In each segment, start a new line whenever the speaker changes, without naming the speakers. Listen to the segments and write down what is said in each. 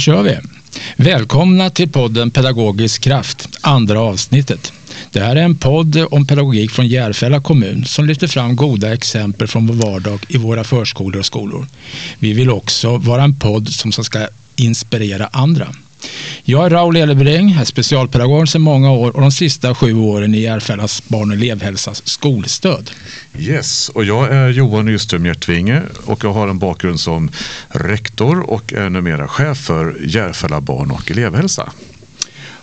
Då kör vi. Välkomna till podden Pedagogisk kraft, andra avsnittet. Det här är en podd om pedagogik från Järfälla kommun som lyfter fram goda exempel från vår vardag i våra förskolor och skolor. Vi vill också vara en podd som ska inspirera andra. Jag är Raul Elebring, är specialpedagog sedan många år och de sista sju åren i Järfällas barn och elevhälsas skolstöd.
Yes, och jag är Johan Nyström Hjärtvinge och jag har en bakgrund som rektor och är numera chef för Järfälla barn och elevhälsa.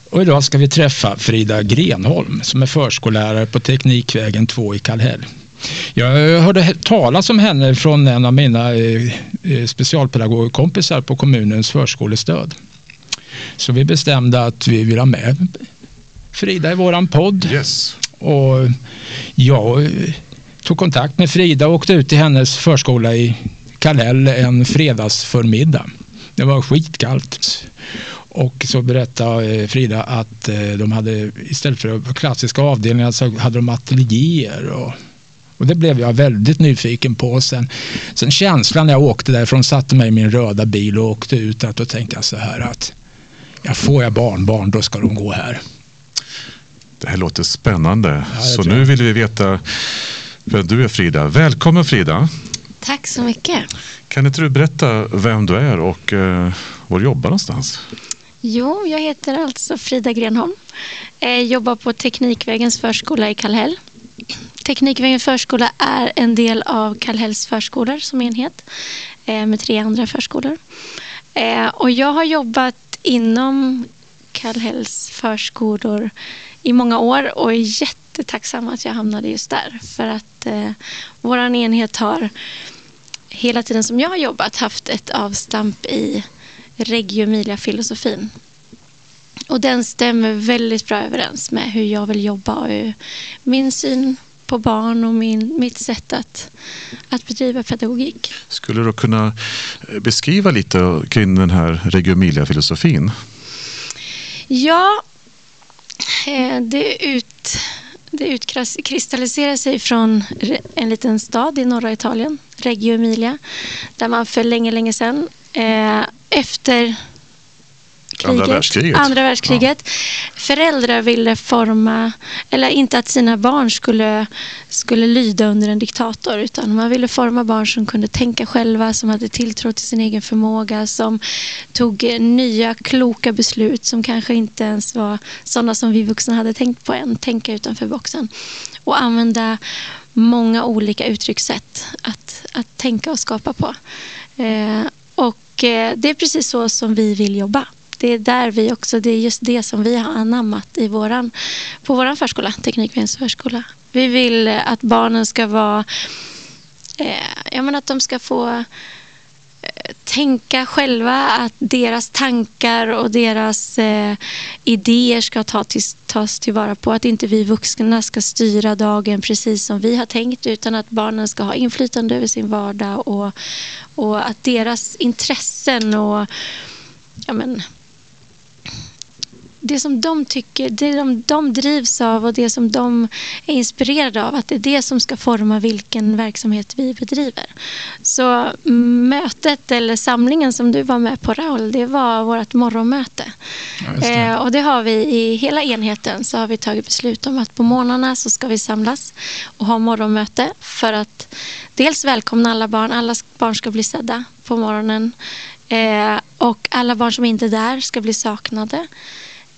Och idag ska vi träffa Frida Grenholm som är förskollärare på Teknikvägen 2 i Kallhäll. Jag hörde talas om henne från en av mina eh, eh, specialpedagogkompisar på kommunens förskolestöd. Så vi bestämde att vi vill ha med Frida i våran podd.
Yes.
Och jag tog kontakt med Frida och åkte ut till hennes förskola i Kallhäll en fredagsförmiddag. Det var skitkallt. Och så berättade Frida att eh, de hade istället för klassiska avdelningar så hade de ateljéer. Och, och det blev jag väldigt nyfiken på. Sen, sen känslan när jag åkte därifrån, satte mig i min röda bil och åkte ut, att då tänkte jag så här att ja, får jag barnbarn då ska de gå här.
Det här låter spännande. Ja, så nu vill vi veta vem du är Frida. Välkommen Frida.
Tack så mycket.
Kan inte du berätta vem du är och eh, var du jobbar någonstans?
Jo, jag heter alltså Frida Grenholm. Jag jobbar på Teknikvägens förskola i Kallhäll. Teknikvägens förskola är en del av Kallhälls förskolor som enhet eh, med tre andra förskolor. Eh, och jag har jobbat inom Kallhälls förskolor i många år och är jättetacksam att jag hamnade just där. För att eh, vår enhet har hela tiden som jag har jobbat haft ett avstamp i Reggio Emilia-filosofin. Och den stämmer väldigt bra överens med hur jag vill jobba och hur min syn på barn och min, mitt sätt att, att bedriva pedagogik.
Skulle du kunna eh, beskriva lite kring den här Reggio Emilia-filosofin?
Ja, eh, det, ut, det utkristalliserar sig från en liten stad i norra Italien, Reggio Emilia, där man för länge, länge sedan eh, efter
kriget, andra världskriget.
Andra världskriget. Ja. Föräldrar ville forma, eller inte att sina barn skulle, skulle lyda under en diktator utan man ville forma barn som kunde tänka själva, som hade tilltro till sin egen förmåga, som tog nya kloka beslut som kanske inte ens var sådana som vi vuxna hade tänkt på än, tänka utanför boxen och använda många olika uttryckssätt att, att tänka och skapa på. Eh, och eh, det är precis så som vi vill jobba det är där vi också, det är just det som vi har anammat i våran, på vår förskola, Teknikvägens förskola. Vi vill att barnen ska vara, eh, jag menar att de ska få eh, tänka själva, att deras tankar och deras eh, idéer ska ta till, tas tillvara på. Att inte vi vuxna ska styra dagen precis som vi har tänkt utan att barnen ska ha inflytande över sin vardag och, och att deras intressen och ja, men, det som de tycker, det de, de drivs av och det som de är inspirerade av, att det är det som ska forma vilken verksamhet vi bedriver. Så mötet eller samlingen som du var med på Raul, det var vårt morgonmöte. Ja, det. Eh, och det har vi i hela enheten så har vi tagit beslut om att på morgnarna så ska vi samlas och ha morgonmöte för att dels välkomna alla barn, alla barn ska bli sedda på morgonen eh, och alla barn som inte är där ska bli saknade.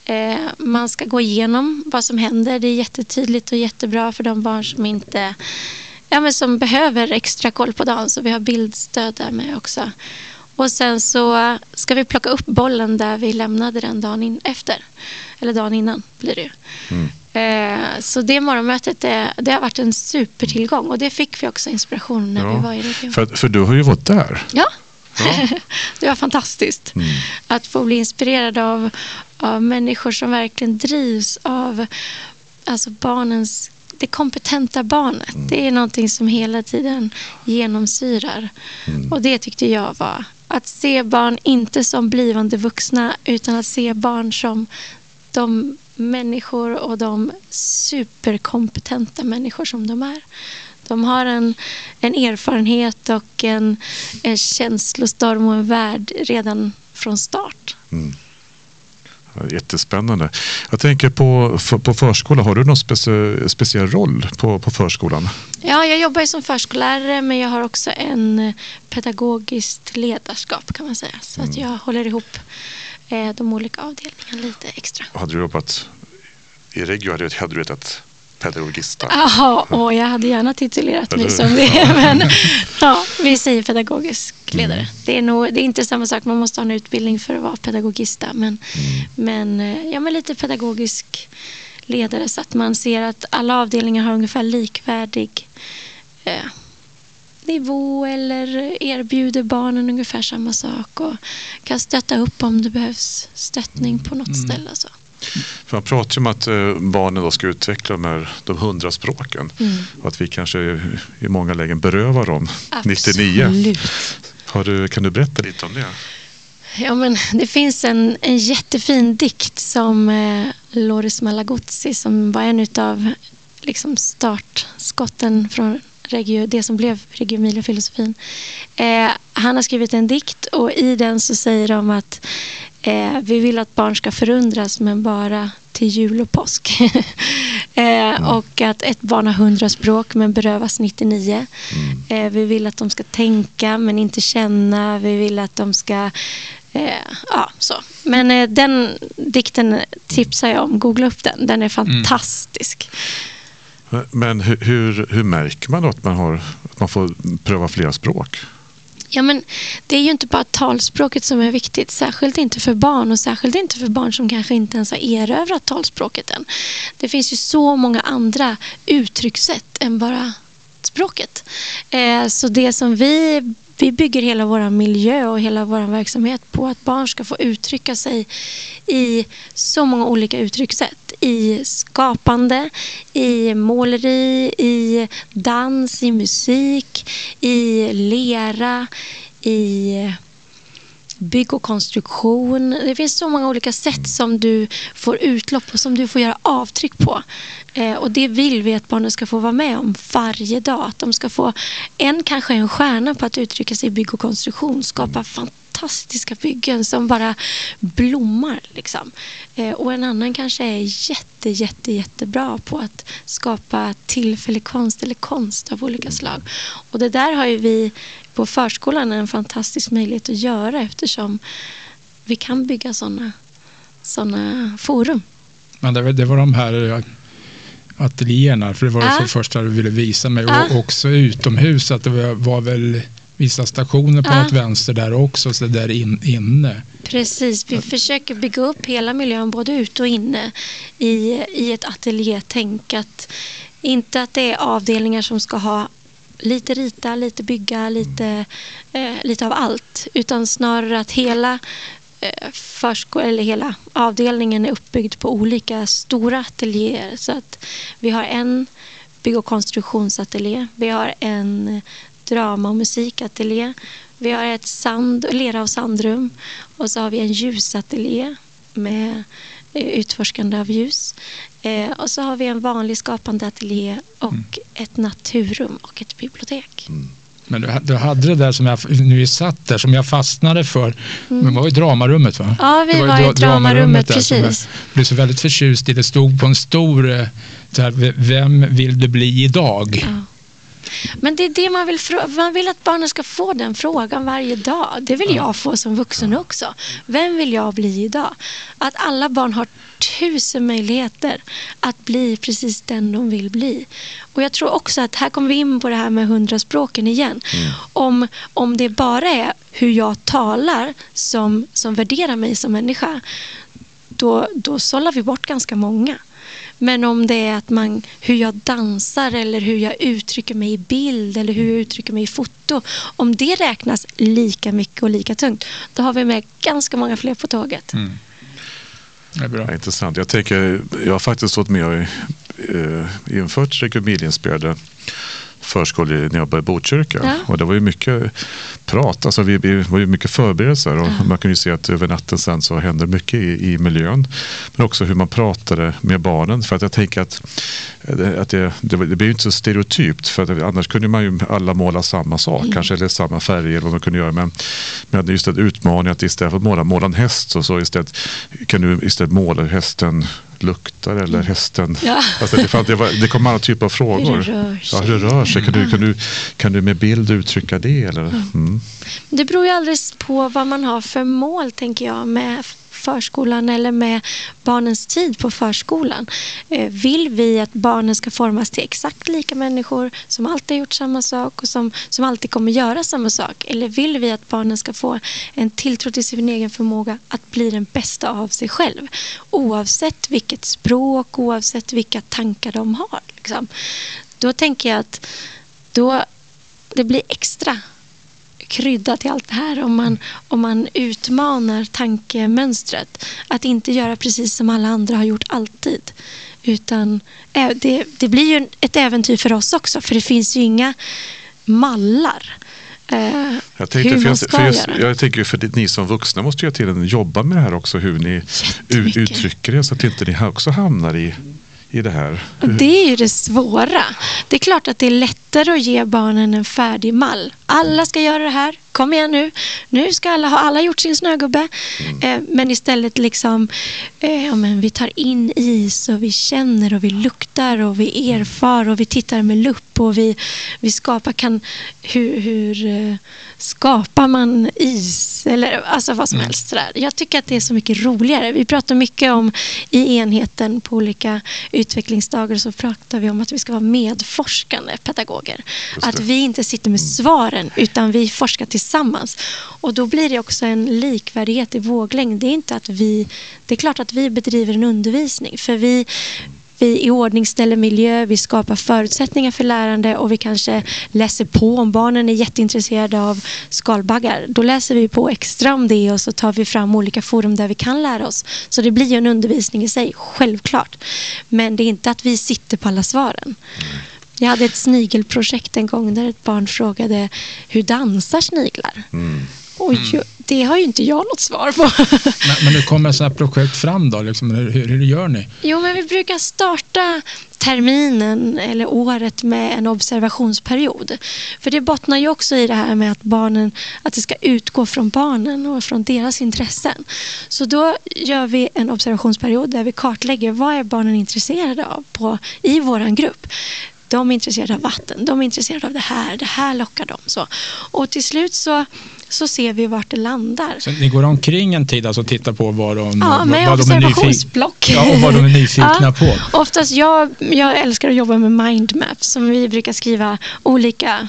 Eh, man ska gå igenom vad som händer. Det är jättetydligt och jättebra för de barn som inte ja, men som behöver extra koll på dagen. Så vi har bildstöd där med också. Och sen så ska vi plocka upp bollen där vi lämnade den dagen in efter. Eller dagen innan blir det ju. Mm. Eh, så det morgonmötet det, det, har varit en supertillgång och det fick vi också inspiration när ja, vi var i regionen.
För, för du har ju varit där.
Ja, ja. det var fantastiskt. Mm. Att få bli inspirerad av, av människor som verkligen drivs av alltså barnens det kompetenta barnet. Mm. Det är någonting som hela tiden genomsyrar. Mm. Och det tyckte jag var att se barn inte som blivande vuxna utan att se barn som de människor och de superkompetenta människor som de är. De har en, en erfarenhet och en, en känslostorm och en värld redan från start.
Mm. Jättespännande. Jag tänker på, på förskola, har du någon specie, speciell roll på, på förskolan?
Ja, jag jobbar som förskollärare men jag har också en eh, pedagogiskt ledarskap kan man säga. Så att jag håller ihop eh, de olika avdelningarna lite extra.
Hade du jobbat i Regio hade, du hetat pedagogista.
Jaha, och jag hade gärna titulerat mig som det. Men ja, vi säger pedagogisk ledare.
Mm.
Det, är nog, det är inte samma sak, man måste ha en utbildning för att vara pedagogista. Men,
Mm.
men, eh, ja, men lite pedagogisk ledare så att man ser att alla avdelningar har ungefär likvärdig eh, nivå eller erbjuder barnen ungefär samma sak och kan stötta upp om det behövs stöttning på något
Mm.
ställe. och Så.
För man pratar ju om att eh, barnen då ska utveckla de här de hundra språken.
Mm.
Och att vi kanske i många lägen berövar dem 99.
Absolut.
Har du, kan du berätta lite om det?
Ja, men det finns en, en jättefin dikt som eh, Loris Malaguzzi som var en av liksom, startskotten från Reggio, det som blev Reggio Emilia-filosofin. Eh, han har skrivit en dikt och i den så säger de att eh, vi vill att barn ska förundras men bara till jul och påsk. eh, Och att ett barn har hundra språk men berövas 99. Eh, vi vill att de ska tänka men inte känna. Vi vill att de ska... Eh, ja, så. Men eh, den dikten tipsar jag om. Googla upp den. Den är fantastisk.
Men hur, hur, hur märker man att man, har, att man får pröva flera språk?
Ja, men det är ju inte bara talspråket som är viktigt, särskilt inte för barn och särskilt inte för barn som kanske inte ens har erövrat talspråket än. Det finns ju så många andra uttryckssätt än bara språket. Eh, så det som vi vi bygger hela vår miljö och hela vår verksamhet på att barn ska få uttrycka sig i så många olika uttryckssätt. I skapande, i måleri, i dans, i musik, i lera, i bygg och konstruktion. Det finns så många olika sätt som du får utlopp och som du får göra avtryck på. Eh, och det vill vi att barnen ska få vara med om varje dag. Att de ska få en kanske en stjärna på att uttrycka sig i bygg och konstruktion. Skapa fantastiska byggen som bara blommar. Liksom. Eh, och en annan kanske är jätte, jätte, jättebra på att skapa tillfällig konst eller konst av olika slag. Och det där har ju vi på förskolan en fantastisk möjlighet att göra eftersom vi kan bygga sådana såna forum.
Men det, var- det var de här eh, ateljéerna, för det var
Ja.
det första du ville visa mig.
Ja.
Och också utomhus, att det var, var väl vissa stationer på
Ja.
något vänster där också, så där in, inne.
Precis, vi försöker bygga upp hela miljön både ute och inne i, i ett ateljétänk. Inte att det är avdelningar som ska ha lite rita, lite bygga, lite, eh, lite av allt. Utan snarare att hela eh, försko- eller hela avdelningen är uppbyggd på olika stora ateljéer. Så att vi har en bygg och konstruktionsateljé. Vi har en drama och musikateljé. Vi har ett sand, lera och sandrum. Och så har vi en ljusateljé med eh, utforskande av ljus. Eh, och så har vi en vanlig skapande ateljé och ett naturrum och ett bibliotek.
Men du, du hade det där som jag, nu vi satt där, som jag fastnade för. Men det var ju dramarummet va?
Mm. Ja, vi
Det ju
var i
dra-
dramarummet, precis.
Jag blev så väldigt förtjust i. Det stod på en stor, eh, så här, "V- vem vill du bli idag?
Ja. Men det är det man vill frå- Man vill att barnen ska få den frågan varje dag. Det vill jag få som vuxen också. Vem vill jag bli idag? Att alla barn har tusen möjligheter att bli precis den de vill bli. Och jag tror också att här kommer vi in på det här med hundra språken igen. Om, om det bara är hur jag talar som, som värderar mig som människa då, då sållar vi bort ganska många. Men om det är att man, hur jag dansar eller hur jag uttrycker mig i bild eller hur jag uttrycker mig i foto. Om det räknas lika mycket och lika tungt, då har vi med ganska många fler på tåget.
Det är bra.
Ja, intressant. Jag, tänker, jag har faktiskt varit med och eh, infört regioninspirerade förskolor när jag jobbade i Botkyrka.
Ja.
Och det var ju mycket prat, alltså vi, vi var ju mycket förberedelser och man kunde ju se att över natten sen så hände mycket i, i miljön. Men också hur man pratade med barnen. För att jag tänker att, eh, att det, det, det blir ju inte så stereotypt för att annars kunde man ju alla måla samma sak kanske eller samma färger eller vad man kunde göra. Men, Men just det utmaning att istället för att måla, måla en häst så, så istället kan du istället måla hästen luktar eller hästen...
Ja.
Alltså det, fann- det, var, det kom alla typer av frågor.
Sig.
Ja, hur det rör sig. Kan, du, kan, du, kan du med bild uttrycka det? Eller? Mm.
Det beror ju alldeles på vad man har för mål, tänker jag, med förskolan eller med barnens tid på förskolan. Eh, Vill vi att barnen ska formas till exakt lika människor som alltid gjort samma sak och som, som alltid kommer göra samma sak? Eller vill vi att barnen ska få en tilltro till sin egen förmåga att bli den bästa av sig själv? Oavsett vilket språk, oavsett vilka tankar de har. Liksom. Då tänker jag att då, det blir extra krydda till allt det här om man, om man utmanar tankemönstret. Att inte göra precis som alla andra har gjort alltid. Utan eh, det, det blir ju ett äventyr för oss också för det finns ju inga mallar. eh,
Jag tänkte,
hur
för
man
jag,
ska
för just,
göra.
jag tänker för ni som vuxna måste ju till jobba med det här också. Hur ni uttrycker det så att inte ni också hamnar i, i det här.
Det är ju det svåra. Det är klart att det är lättare att ge barnen en färdig mall. Alla ska göra det här. Kom igen nu. Nu ska alla ha alla gjort sin snögubbe. Eh, men istället liksom, eh, ja, men vi tar in is och vi känner och vi luktar och vi erfar och vi tittar med lupp och vi, vi skapar kan, hur, hur eh, skapar man is eller alltså vad som helst. Sådär. Jag tycker att det är så mycket roligare. Vi pratar mycket om i enheten på olika utvecklingsdagar så pratar vi om att vi ska vara medforskande pedagoger. Att vi inte sitter med svaren utan vi forskar tillsammans. Och då blir det också en likvärdighet i våglängd. Det är inte att vi, det är klart att vi bedriver en undervisning för vi vi iordningställer miljö, vi skapar förutsättningar för lärande och vi kanske läser på om barnen är jätteintresserade av skalbaggar. Då läser vi på extra om det och så tar vi fram olika forum där vi kan lära oss. Så det blir ju en undervisning i sig, självklart. Men det är inte att vi sitter på alla svaren. Mm. Jag hade ett snigelprojekt en gång där ett barn frågade hur dansar sniglar?
Mm.
Och ju, det har ju inte jag något svar på.
Men, men hur kommer sådana här projekt fram då? Liksom, hur, hur, hur gör ni?
Jo, men vi brukar starta terminen eller året med en observationsperiod. För det bottnar ju också i det här med att barnen, att det ska utgå från barnen och från deras intressen. Så då gör vi en observationsperiod där vi kartlägger vad är barnen intresserade av på, i våran grupp. De är intresserade av vatten, de är intresserade av det här, det här lockar dem. Så. Och till slut så, så ser vi vart det landar.
Så ni går omkring en tid alltså och tittar på vad de,
Ja,
vad, vad de är nyfikna ja, och vad de är nyfikna
Ja.
på.
Oftast jag, jag älskar att jobba med mindmaps som vi brukar skriva olika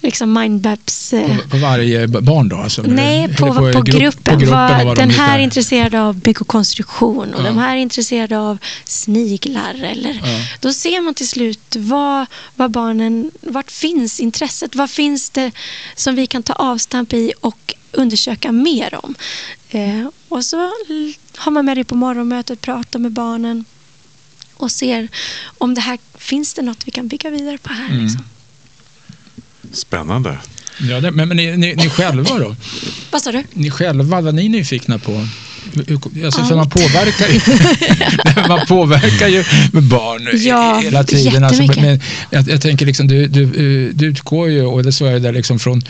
liksom mindmaps. eh,
På, på varje barn då? Alltså,
Nej,
eller
på, på,
grupp-
gruppen.
På gruppen de
den här är intresserad av bygg och konstruktion och
Ja.
de här är intresserade av sniglar. Eller,
Ja.
Då ser man till slut vad, vad barnen, vart finns intresset? Vad finns det som vi kan ta avstamp i och undersöka mer om? Eh, och så har man med det på morgonmötet, pratar med barnen och ser om det här finns det något vi kan bygga vidare på här.
Mm.
Liksom.
Spännande.
Ja, det, men men ni, ni, ni själva då?
Vad sa du?
Ni själva, vad är ni nyfikna på? Alltså, för man påverkar ju, man påverkar ju med barn
Ja,
hela tiden. Alltså, men jag, jag tänker liksom, du, du, eh, du utgår ju, och det så är det liksom från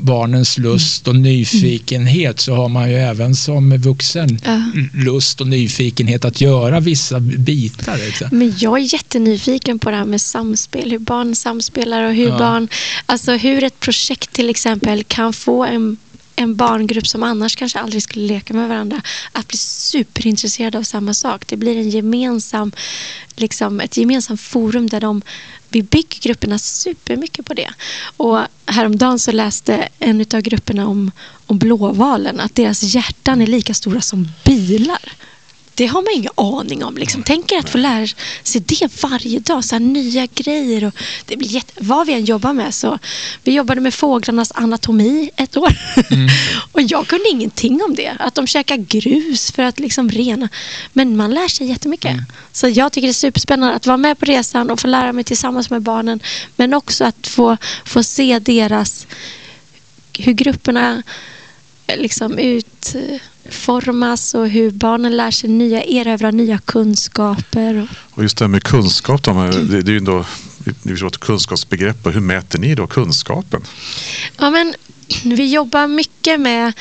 barnens lust och nyfikenhet så har man ju även som vuxen
Ja.
lust och nyfikenhet att göra vissa bitar. Liksom.
Men jag är jättenyfiken på det här med samspel, hur barn samspelar och hur
Ja.
barn, alltså hur ett projekt till exempel kan få en, en barngrupp som annars kanske aldrig skulle leka med varandra att bli superintresserade av samma sak. Det blir en gemensam, liksom ett gemensamt forum där de vi bygger grupperna supermycket på det. Och häromdagen så läste en av grupperna om, om blåvalen, att deras hjärtan är lika stora som bilar. Det har man ingen aning om. Liksom. Tänk er att få lära sig det varje dag. Så nya grejer. Och det blir jätte... Vad vi än jobbar med. Så vi jobbade med fåglarnas anatomi ett år. och jag kunde ingenting om det. Att de käkar grus för att liksom rena. Men man lär sig jättemycket. Så jag tycker det är superspännande att vara med på resan och få lära mig tillsammans med barnen. Men också att få, få se deras... Hur grupperna eh, liksom utformas och hur barnen lär sig nya, erövra nya kunskaper. Och,
just det här med kunskap, då, det, det är ju ändå förstår ett kunskapsbegrepp. Och hur mäter ni då kunskapen?
ja, men vi jobbar mycket med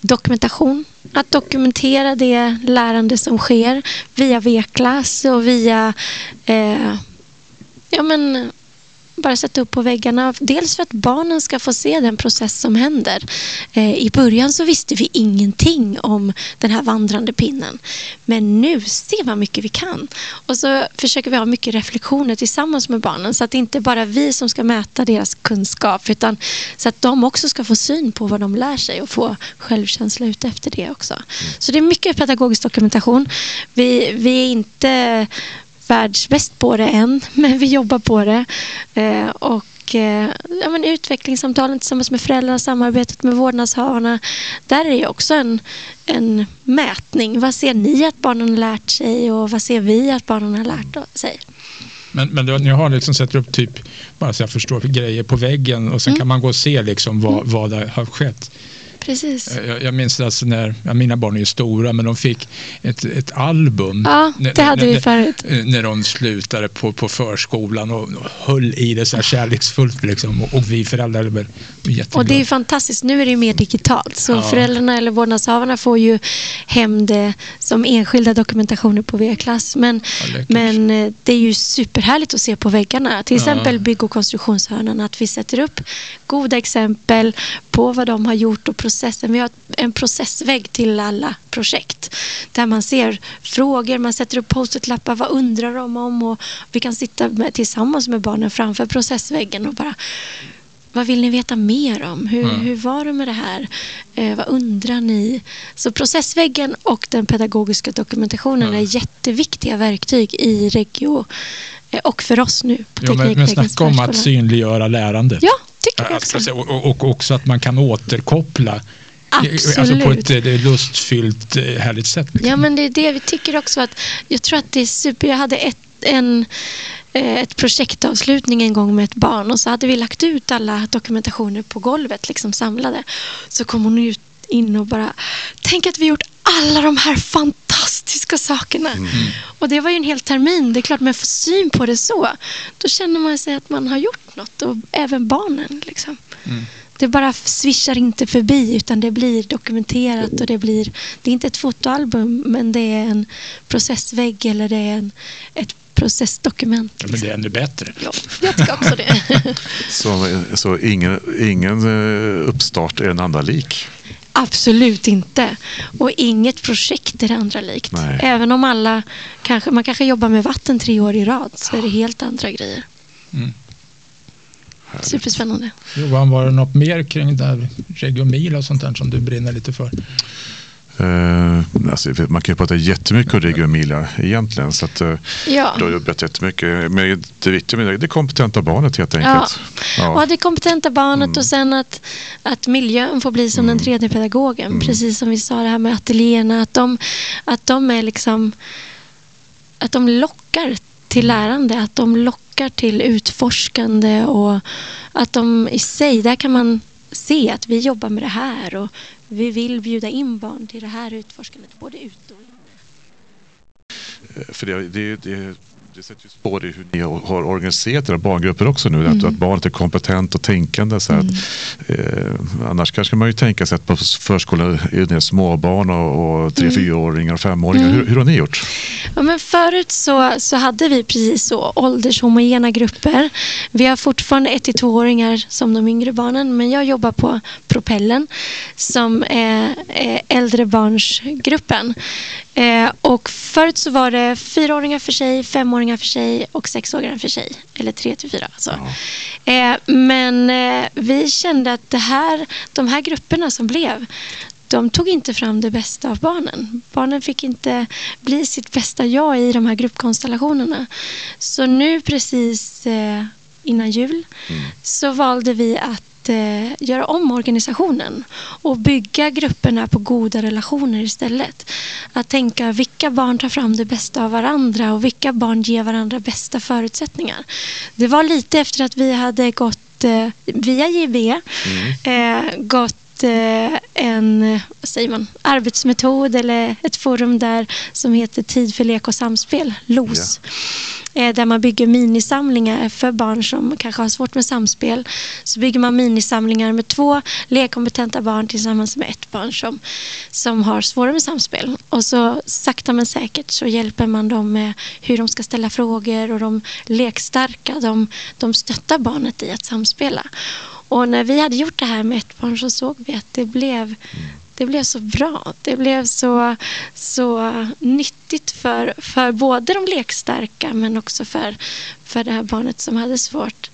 dokumentation. Att dokumentera det lärande som sker via V-klass och via eh, ja, men, bara sätta upp på väggarna. Dels för att barnen ska få se den process som händer. Eh, I början så visste vi ingenting om den här vandrande pinnen. Men nu ser man mycket vi kan. Och så försöker vi ha mycket reflektioner tillsammans med barnen. Så att det inte bara vi som ska mäta deras kunskap. Utan så att de också ska få syn på vad de lär sig och få självkänsla ut efter det också. Så det är mycket pedagogisk dokumentation. Vi, vi är inte världsbäst på det än, men vi jobbar på det. Eh, och eh, ja, men utvecklingssamtalen tillsammans med föräldrarna, samarbetet med vårdnadshavarna. Där är det också en, en mätning. Vad ser ni att barnen har lärt sig och vad ser vi att barnen har lärt sig?
Men, men ni har liksom sett upp typ, bara så jag förstår, grejer på väggen och sen mm. kan man gå och se liksom vad, vad det har skett.
Precis.
Eh, jag, jag minns alltså när, ja, mina barn är ju stora, men de fick ett, ett album.
Ja, det hade
när,
vi förut.
När de slutade på, på förskolan och, och höll i det så här kärleksfullt. Liksom, och, och vi föräldrar blev jätteglada.
Och det är fantastiskt. Nu är det ju mer digitalt. Så ja. föräldrarna eller vårdnadshavarna får ju hem det som enskilda dokumentationer på V-klass. Men, ja, men eh, det är ju superhärligt att se på väggarna. Till exempel bygg och konstruktionshörnan. Att vi sätter upp goda exempel på vad de har gjort och processen. Vi har en processvägg till alla projekt där man ser frågor, man sätter upp post-it-lappar, vad undrar de om och vi kan sitta med, tillsammans med barnen framför processväggen och bara vad vill ni veta mer om? Hur, mm. hur var det med det här? Eh, vad undrar ni? Så processväggen och den pedagogiska dokumentationen mm. är jätteviktiga verktyg i Regio eh, och för oss nu
på ja, men, men snacka om att synliggöra lärandet.
Ja, tycker jag också.
Och, och, också att man kan återkoppla
Absolut.
Alltså på ett, ett lustfyllt, eh, härligt sätt.
Liksom. Ja, men det är det vi tycker också. att Jag tror att det är super. Jag hade ett, en, eh, ett projektavslutning en gång med ett barn och så hade vi lagt ut alla dokumentationer på golvet, liksom samlade. Så kom hon ut in och bara, tänk att vi gjort alla de här fantastiska sakerna. Mm. Och det var ju en hel termin. Det är klart man får syn på det så. Då känner man sig att man har gjort något och även barnen. Liksom. Mm. Det bara svischar inte förbi utan det blir dokumenterat och det blir, det är inte ett fotoalbum men det är en processvägg eller det är en, ett processdokument.
Ja, men det är ännu bättre.
Ja, jag tycker också det.
så så ingen, ingen eh, uppstart är en andra lik?
Absolut inte. Och inget projekt är det andra likt. Nej. Även om alla kanske, man kanske jobbar med vatten tre år i rad så är det helt andra grejer. Mm. Superspännande.
Johan, var det något mer kring där Region och sånt där som du brinner lite för?
Uh, alltså, man kan ju prata jättemycket om Reggio Emilia egentligen. Så att, uh, ja. Du har jobbat jättemycket. Men det viktiga med det, det kompetenta barnet helt enkelt.
Ja, ja. det kompetenta barnet mm. och sen att, att miljön får bli som mm. den tredje pedagogen. Mm. Precis som vi sa det här med ateljéerna. Att de, att de är liksom att de lockar till mm. lärande. Att de lockar till utforskande och att de i sig, där kan man se att vi jobbar med det här och vi vill bjuda in barn till det här utforskandet, både ute och inne.
För det, det, det det sätter ju spår i hur ni har organiserat era barngrupper också nu. Mm. Att, att barnet är kompetent och tänkande. Så mm. att, eh, annars kanske man ju tänka sig att på förskolan är det småbarn och, och tre, mm. fyraåringar och femåringar. Mm. Hur, hur, har ni gjort?
Ja, men förut så, så hade vi precis så åldershomogena grupper. Vi har fortfarande ett till tvååringar som de yngre barnen. Men jag jobbar på Propellen som är, är äldrebarnsgruppen. Eh, och förut så var det fyraåringar för sig, femåringar för sig och sexåringar för sig. Eller tre till fyra. Alltså. Ja. Eh, men eh, vi kände att det här, de här grupperna som blev, de tog inte fram det bästa av barnen. Barnen fick inte bli sitt bästa jag i de här gruppkonstellationerna. Så nu precis eh, innan jul mm. så valde vi att eh, göra om organisationen och bygga grupperna på goda relationer istället. Att tänka vilka barn tar fram det bästa av varandra och vilka barn ger varandra bästa förutsättningar. Det var lite efter att vi hade gått eh, via JB, mm. eh, gått en vad säger man, arbetsmetod eller ett forum där som heter Tid för lek och samspel, LOS. Ja. Eh, där man bygger minisamlingar för barn som kanske har svårt med samspel. Så bygger man minisamlingar med två lekkompetenta barn tillsammans med ett barn som, som har svårare med samspel. Och så sakta men säkert så hjälper man dem med hur de ska ställa frågor och de lekstarka, de, de stöttar barnet i att samspela. Och när vi hade gjort det här med ett barn så såg vi att det blev det blev så bra. Det blev så, så nyttigt för, för både de lekstarka men också för, för det här barnet som hade svårt.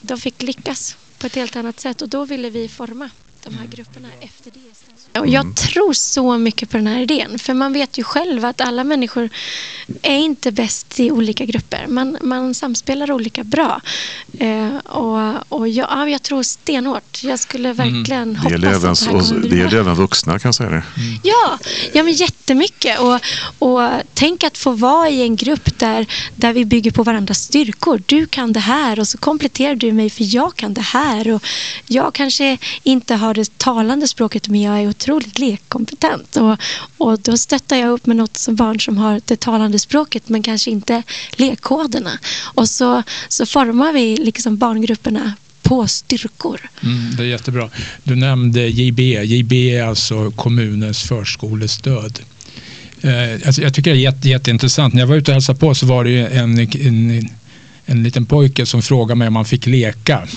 De fick lyckas på ett helt annat sätt och då ville vi forma de här grupperna efter det. Och jag mm. tror så mycket på den här idén. För man vet ju själv att alla människor är inte bäst i olika grupper. Man, man samspelar olika bra. Eh, och och jag, ja, jag tror stenhårt. Jag skulle mm. verkligen mm. hoppas
det även, att det här kommer bli Det gäller även vuxna kan jag säga det.
Mm. Ja, ja men jättemycket. Och, och tänk att få vara i en grupp där, där vi bygger på varandras styrkor. Du kan det här och så kompletterar du mig för jag kan det här. Och jag kanske inte har det talande språket men jag är otroligt lekkompetent. Och, och då stöttar jag upp med något som barn som har det talande språket men kanske inte lekkoderna. Och så, så formar vi liksom barngrupperna på styrkor.
Mm, det är jättebra. Du nämnde JB. JB är alltså kommunens förskolestöd. Eh, alltså jag tycker det är jätte, jätteintressant. När jag var ute och hälsade på så var det en, en, en liten pojke som frågade mig om han fick leka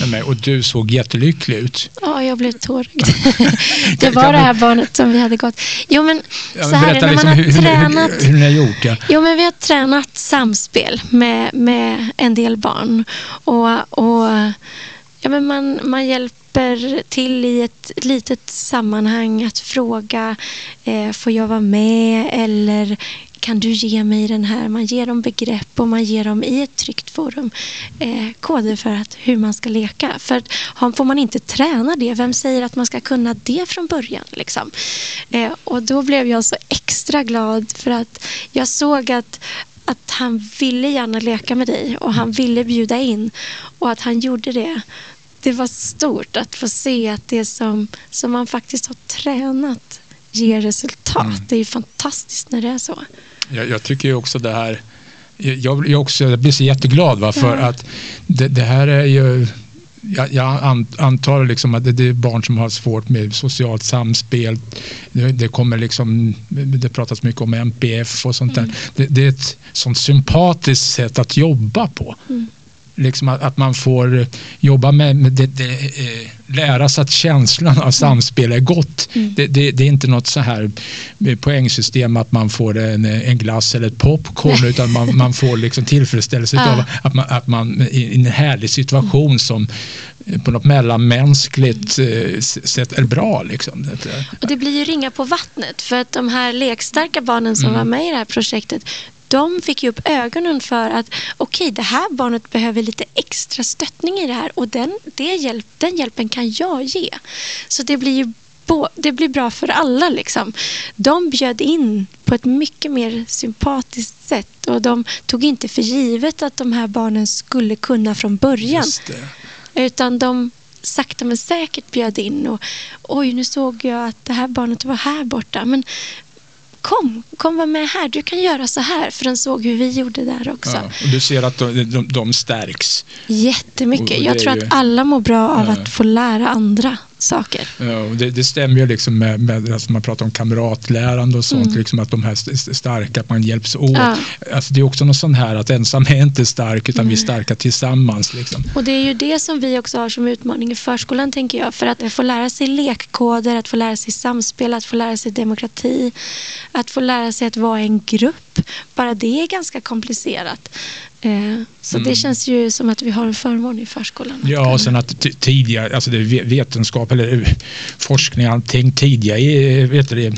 med mig och du såg jättelycklig ut.
Ja, jag blev tårögd. det var det här barnet som vi hade gått. Jo, men
så här berätta, när man liksom, har hur, tränat. Hur, hur, hur ni har gjort. Ja.
Jo, men vi har tränat samspel med, med en del barn och, och ja, men man, man hjälper till i ett litet sammanhang att fråga eh, får jag vara med eller kan du ge mig den här? Man ger dem begrepp och man ger dem i ett tryggt forum eh, koder för att, hur man ska leka. För får man inte träna det, vem säger att man ska kunna det från början? Liksom? Eh, och då blev jag så extra glad för att jag såg att att han ville gärna leka med dig och han ville bjuda in och att han gjorde det. Det var stort att få se att det som, som man faktiskt har tränat ger resultat. Mm. Det är fantastiskt när det är så.
Jag, jag tycker också det här, jag, jag, också, jag blir så jätteglad va, för ja. att det, det, här är ju jag, jag antar liksom att det är barn som har svårt med socialt samspel. Det, det kommer liksom, det pratas mycket om MPF och sånt mm. där. Det, det, är ett sånt sympatiskt sätt att jobba på. Mm liksom att, att, man får jobba med, med det, det, eh, lära sig att känslan av samspel är gott. Mm. Det, det, det, är inte något så här eh, poängsystem att man får en, en glass eller ett popcorn utan man, man får liksom tillfredsställelse ja. av att man, att man i en härlig situation som på något mellanmänskligt eh, sätt är bra. Liksom.
Och det blir ju ringa på vattnet för att de här lekstarka barnen som mm. var med i det här projektet de fick ju upp ögonen för att okej, okay, det här barnet behöver lite extra stöttning i det här och den, det hjälp, den hjälpen kan jag ge. Så det blir ju det blir bra för alla. Liksom. De bjöd in på ett mycket mer sympatiskt sätt och de tog inte för givet att de här barnen skulle kunna från början. Utan de sakta men säkert bjöd in och oj, nu såg jag att det här barnet var här borta. Men kom, kom var med här, du kan göra så här. För den såg hur vi gjorde där också. Ja,
och du ser att de, de, de stärks.
Jättemycket. Jag tror ju... att alla mår bra av ja. att få lära andra saker.
Ja, det, det stämmer ju liksom med, med alltså man pratar om kamratlärande och sånt, mm. liksom att de här starka, att man hjälps åt. Ja. Alltså det är också något sånt här att ensam är inte stark utan mm. vi är starka tillsammans. Liksom.
Och det är ju det som vi också har som utmaning i förskolan tänker jag. För att få lära sig lekkoder, att få lära sig samspel, att få lära sig demokrati, att få lära sig att vara en grupp. Bara det är ganska komplicerat. Eh, så mm. det känns ju som att vi har en förmån i förskolan.
Ja, och sen att tidigare, alltså det vetenskap eller eh, forskning, allting tidiga, vet du,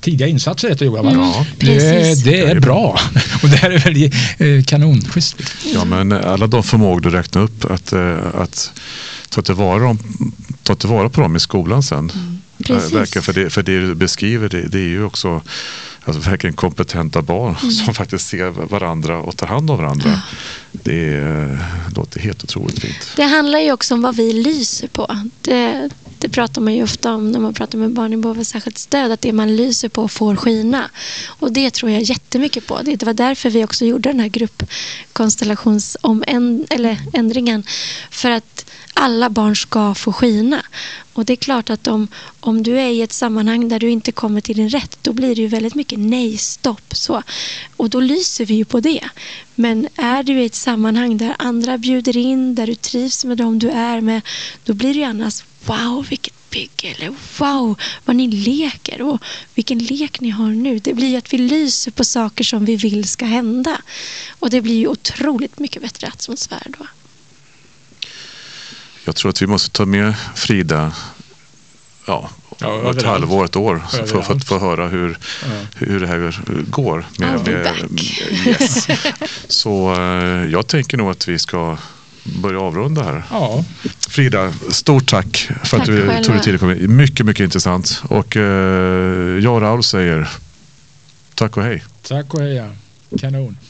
tidiga insatser heter det, mm. ja, det, det, är bra och det här är väl eh, kanonschysst.
Ja, men alla de förmågor du räknar upp, att, att ta tillvara, dem, ta tillvara på dem i skolan sen. Mm. Verkligen, för, det, för det du beskriver, det, det är ju också alltså verkligen kompetenta barn mm. som faktiskt ser varandra och tar hand om varandra. Ja. Det är, låter helt otroligt fint.
Det handlar ju också om vad vi lyser på. Det, det pratar man ju ofta om när man pratar med barn i behov av särskilt stöd, att det man lyser på får skina. Och det tror jag jättemycket på. Det var därför vi också gjorde den här gruppkonstellationsändringen. För att alla barn ska få skina. Och det är klart att om, om du är i ett sammanhang där du inte kommer till din rätt, då blir det ju väldigt mycket nej, stopp, så. Och då lyser vi ju på det. Men är du i ett sammanhang där andra bjuder in, där du trivs med dem du är med, då blir det ju annars wow, vilket bygge, eller wow, vad ni leker och vilken lek ni har nu. Det blir ju att vi lyser på saker som vi vill ska hända. Och det blir ju otroligt mycket bättre atmosfär då.
Jag tror att vi måste ta med Frida ja, ja ett halvår, ett år för, för, att få höra hur, ja. hur det här går.
Med, med,
yes. Så eh, jag tänker nog att vi ska börja avrunda här.
Ja.
Frida, stort tack för tack att du själva. tog dig tid att komma Mycket, mycket intressant. Och eh, jag och Raul säger tack och hej.
Tack och hej. Kanon. Hej.